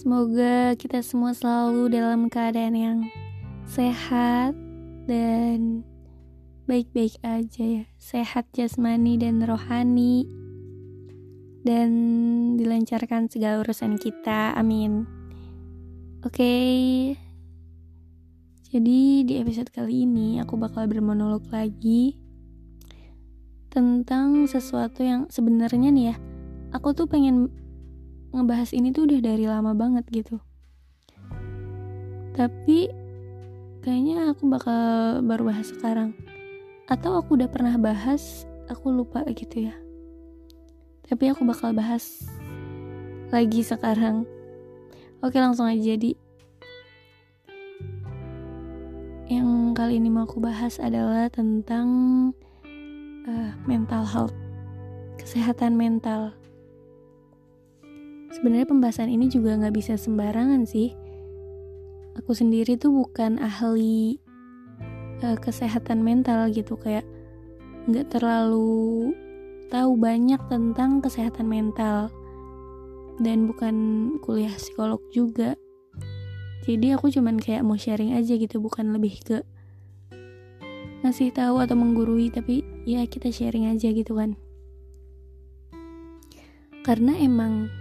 Semoga kita semua selalu dalam keadaan yang sehat dan baik-baik aja ya. Sehat jasmani dan rohani dan dilancarkan segala urusan kita. Amin. Oke. Okay. Jadi di episode kali ini aku bakal bermonolog lagi tentang sesuatu yang sebenarnya nih ya aku tuh pengen ngebahas ini tuh udah dari lama banget gitu. Tapi kayaknya aku bakal baru bahas sekarang. Atau aku udah pernah bahas aku lupa gitu ya. Tapi aku bakal bahas lagi sekarang. Oke langsung aja jadi yang kali ini mau aku bahas adalah tentang uh, mental health, kesehatan mental. Sebenarnya pembahasan ini juga nggak bisa sembarangan sih. Aku sendiri tuh bukan ahli uh, kesehatan mental gitu kayak nggak terlalu tahu banyak tentang kesehatan mental dan bukan kuliah psikolog juga. Jadi aku cuman kayak mau sharing aja gitu, bukan lebih ke ngasih tahu atau menggurui tapi ya kita sharing aja gitu kan karena emang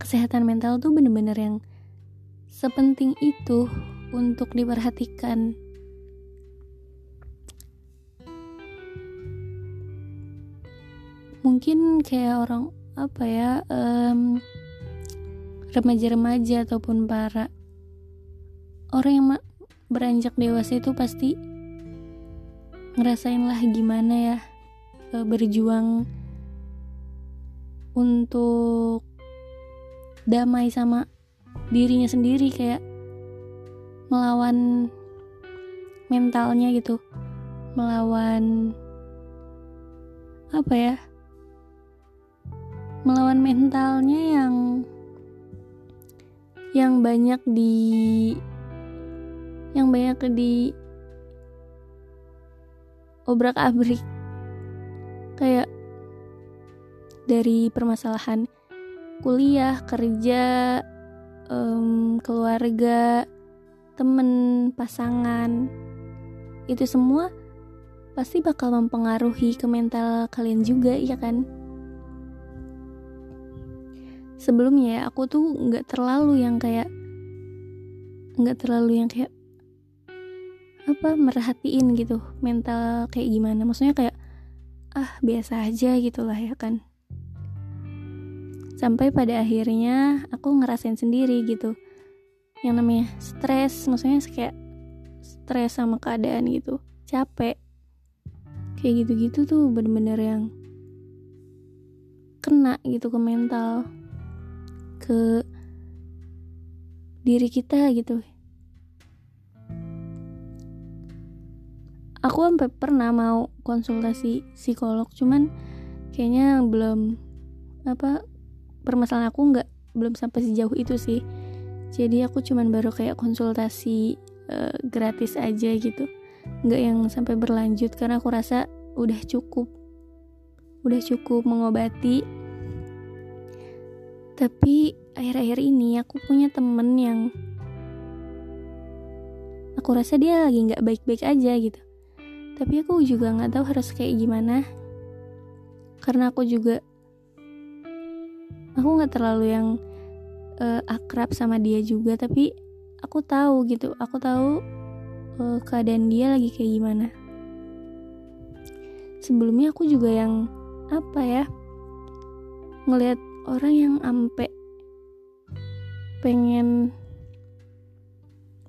kesehatan mental tuh bener-bener yang sepenting itu untuk diperhatikan. Mungkin kayak orang apa ya um, remaja-remaja ataupun para orang yang beranjak dewasa itu pasti ngerasain lah gimana ya e, berjuang untuk damai sama dirinya sendiri kayak melawan mentalnya gitu. Melawan apa ya? Melawan mentalnya yang yang banyak di yang banyak di obrak abrik kayak dari permasalahan kuliah kerja um, keluarga temen pasangan. Itu semua pasti bakal mempengaruhi ke mental kalian juga ya kan? Sebelumnya ya aku tuh nggak terlalu yang kayak nggak terlalu yang kayak apa merhatiin gitu mental kayak gimana. Maksudnya kayak ah biasa aja gitulah ya kan sampai pada akhirnya aku ngerasain sendiri gitu. Yang namanya stres maksudnya kayak stres sama keadaan gitu. Capek. Kayak gitu-gitu tuh bener-bener yang kena gitu ke mental ke diri kita gitu. Aku sampai pernah mau konsultasi psikolog cuman kayaknya belum apa permasalahan aku nggak belum sampai sejauh itu sih. Jadi aku cuman baru kayak konsultasi uh, gratis aja gitu. Nggak yang sampai berlanjut karena aku rasa udah cukup. Udah cukup mengobati. Tapi akhir-akhir ini aku punya temen yang aku rasa dia lagi nggak baik-baik aja gitu. Tapi aku juga nggak tahu harus kayak gimana. Karena aku juga aku nggak terlalu yang uh, akrab sama dia juga tapi aku tahu gitu. Aku tahu uh, keadaan dia lagi kayak gimana. Sebelumnya aku juga yang apa ya ngelihat orang yang ampe pengen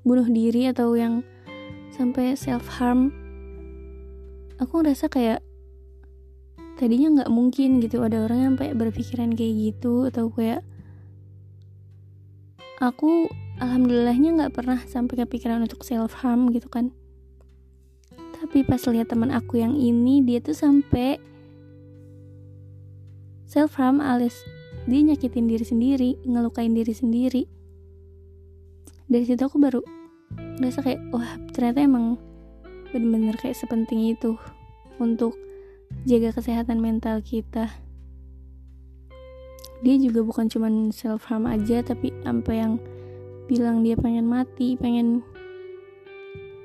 bunuh diri atau yang sampai self harm aku ngerasa kayak tadinya nggak mungkin gitu. Ada orang yang sampai berpikiran kayak gitu atau kayak aku alhamdulillahnya nggak pernah sampai kepikiran untuk self harm gitu kan. Tapi pas lihat teman aku yang ini dia tuh sampai self harm alias dia nyakitin diri sendiri ngelukain diri sendiri. Dari situ aku baru ngerasa kayak wah ternyata emang bener-bener kayak sepenting itu untuk jaga kesehatan mental kita. Dia juga bukan cuman self harm aja tapi sampai yang bilang dia pengen mati pengen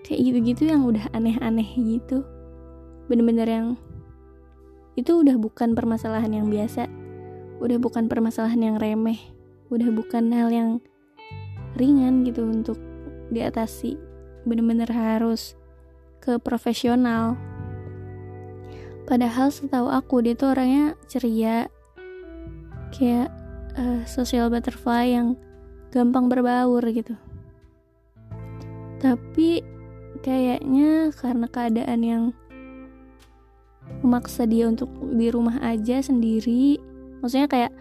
kayak gitu-gitu yang udah aneh-aneh gitu. Bener-bener yang itu udah bukan permasalahan yang biasa. Udah bukan permasalahan yang remeh. Udah bukan hal yang ringan gitu untuk diatasi. Bener-bener harus ke profesional padahal setahu aku dia tuh orangnya ceria. Kayak uh, social butterfly yang gampang berbaur gitu. Tapi kayaknya karena keadaan yang memaksa dia untuk di rumah aja sendiri maksudnya kayak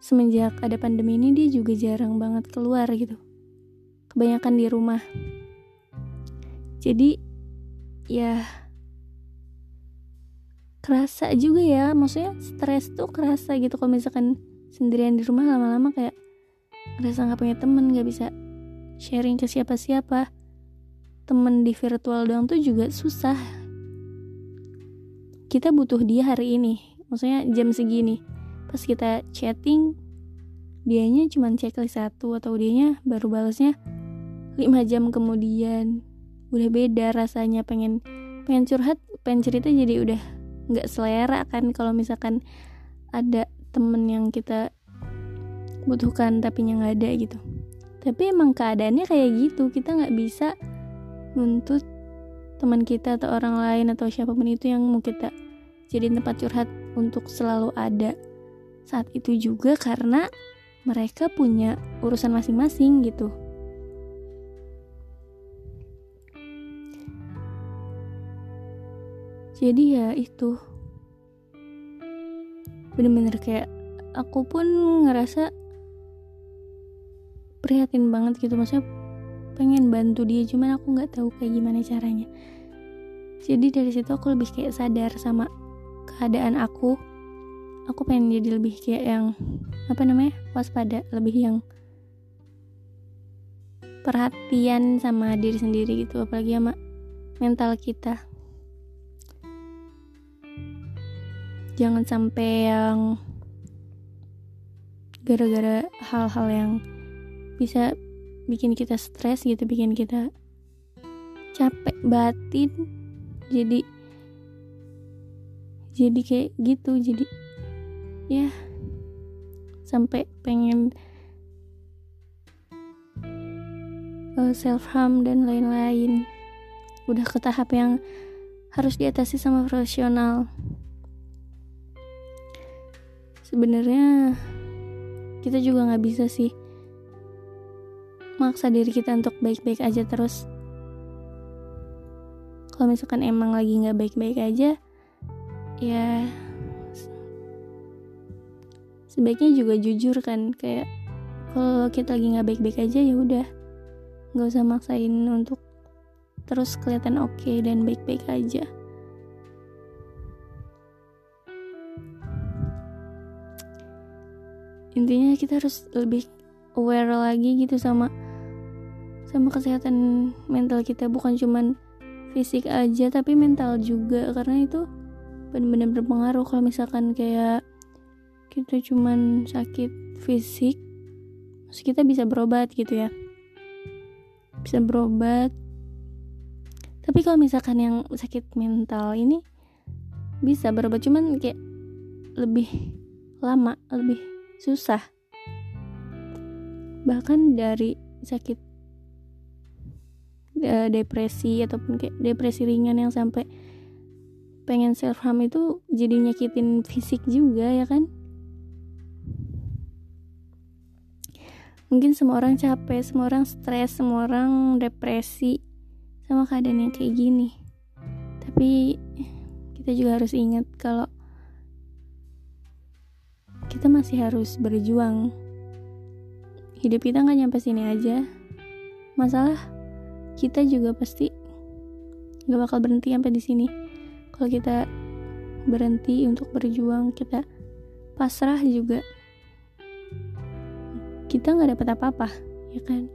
semenjak ada pandemi ini dia juga jarang banget keluar gitu. Kebanyakan di rumah. Jadi ya kerasa juga ya. Maksudnya stres tuh kerasa gitu. Kalau misalkan sendirian di rumah lama-lama kayak ngerasa nggak punya temen nggak bisa sharing ke siapa-siapa. Temen di virtual doang tuh juga susah. Kita butuh dia hari ini. Maksudnya jam segini. Pas kita chatting dianya cuma checklist satu atau dianya baru balasnya 5 jam kemudian. Udah beda rasanya. Pengen pengen curhat pengen cerita jadi udah nggak selera kan kalau misalkan ada temen yang kita butuhkan tapi yang ada gitu tapi emang keadaannya kayak gitu kita nggak bisa nuntut teman kita atau orang lain atau siapa pun itu yang mau kita jadi tempat curhat untuk selalu ada saat itu juga karena mereka punya urusan masing-masing gitu. Jadi ya itu. Bener-bener kayak aku pun ngerasa prihatin banget gitu. Maksudnya pengen bantu dia cuman aku nggak tahu kayak gimana caranya. Jadi dari situ aku lebih kayak sadar sama keadaan aku. Aku pengen jadi lebih kayak yang apa namanya waspada lebih yang perhatian sama diri sendiri gitu apalagi sama mental kita jangan sampai yang gara-gara hal-hal yang bisa bikin kita stres gitu bikin kita capek batin jadi jadi kayak gitu jadi ya sampai pengen uh, eh, self harm dan lain-lain. Udah ke tahap yang harus diatasi sama profesional sebenarnya kita juga nggak bisa sih maksa diri kita untuk baik-baik aja terus. Kalau misalkan emang lagi nggak baik-baik aja ya sebaiknya juga jujur kan kayak kalau kita lagi nggak baik-baik aja ya udah nggak usah maksain untuk terus kelihatan oke okay dan baik-baik aja intinya kita harus lebih aware lagi gitu sama sama kesehatan mental kita. Bukan cuman fisik aja tapi mental juga. Karena itu benar-benar berpengaruh. Kalau misalkan kayak kita cuman sakit fisik terus kita bisa berobat gitu ya. Bisa berobat. Tapi kalau misalkan yang sakit mental ini bisa berobat. Cuman kayak lebih lama lebih susah. Bahkan dari sakit uh, depresi ataupun kayak depresi ringan yang sampai pengen self harm itu jadi nyakitin fisik juga ya kan? Mungkin semua orang capek semua orang stres semua orang depresi sama keadaan yang kayak gini. Tapi kita juga harus ingat kalau kita masih harus berjuang. Hidup kita nggak nyampe sini aja. Masalah kita juga pasti nggak bakal berhenti sampai di sini. Kalau kita berhenti untuk berjuang kita pasrah juga. Kita nggak dapat apa-apa ya kan?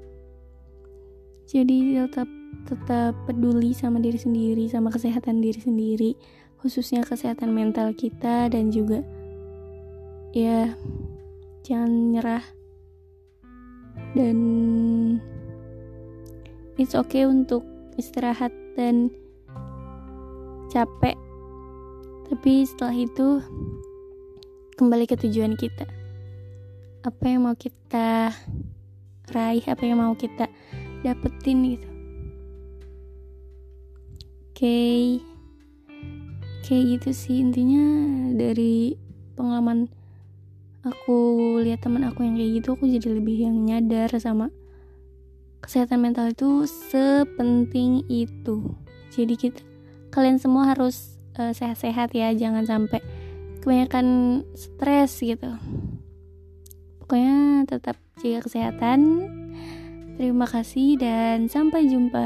Jadi tetap tetap peduli sama diri sendiri sama kesehatan diri sendiri khususnya kesehatan mental kita dan juga ya jangan nyerah. Dan it's okay untuk istirahat dan capek. Tapi setelah itu kembali ke tujuan kita. Apa yang mau kita raih apa yang mau kita dapetin gitu. Oke. Okay. kayak gitu sih intinya dari pengalaman aku lihat teman aku yang kayak gitu aku jadi lebih yang nyadar sama kesehatan mental itu sepenting itu jadi kita kalian semua harus uh, sehat-sehat ya jangan sampai kebanyakan stres gitu Pokoknya tetap jaga kesehatan. Terima kasih dan sampai jumpa.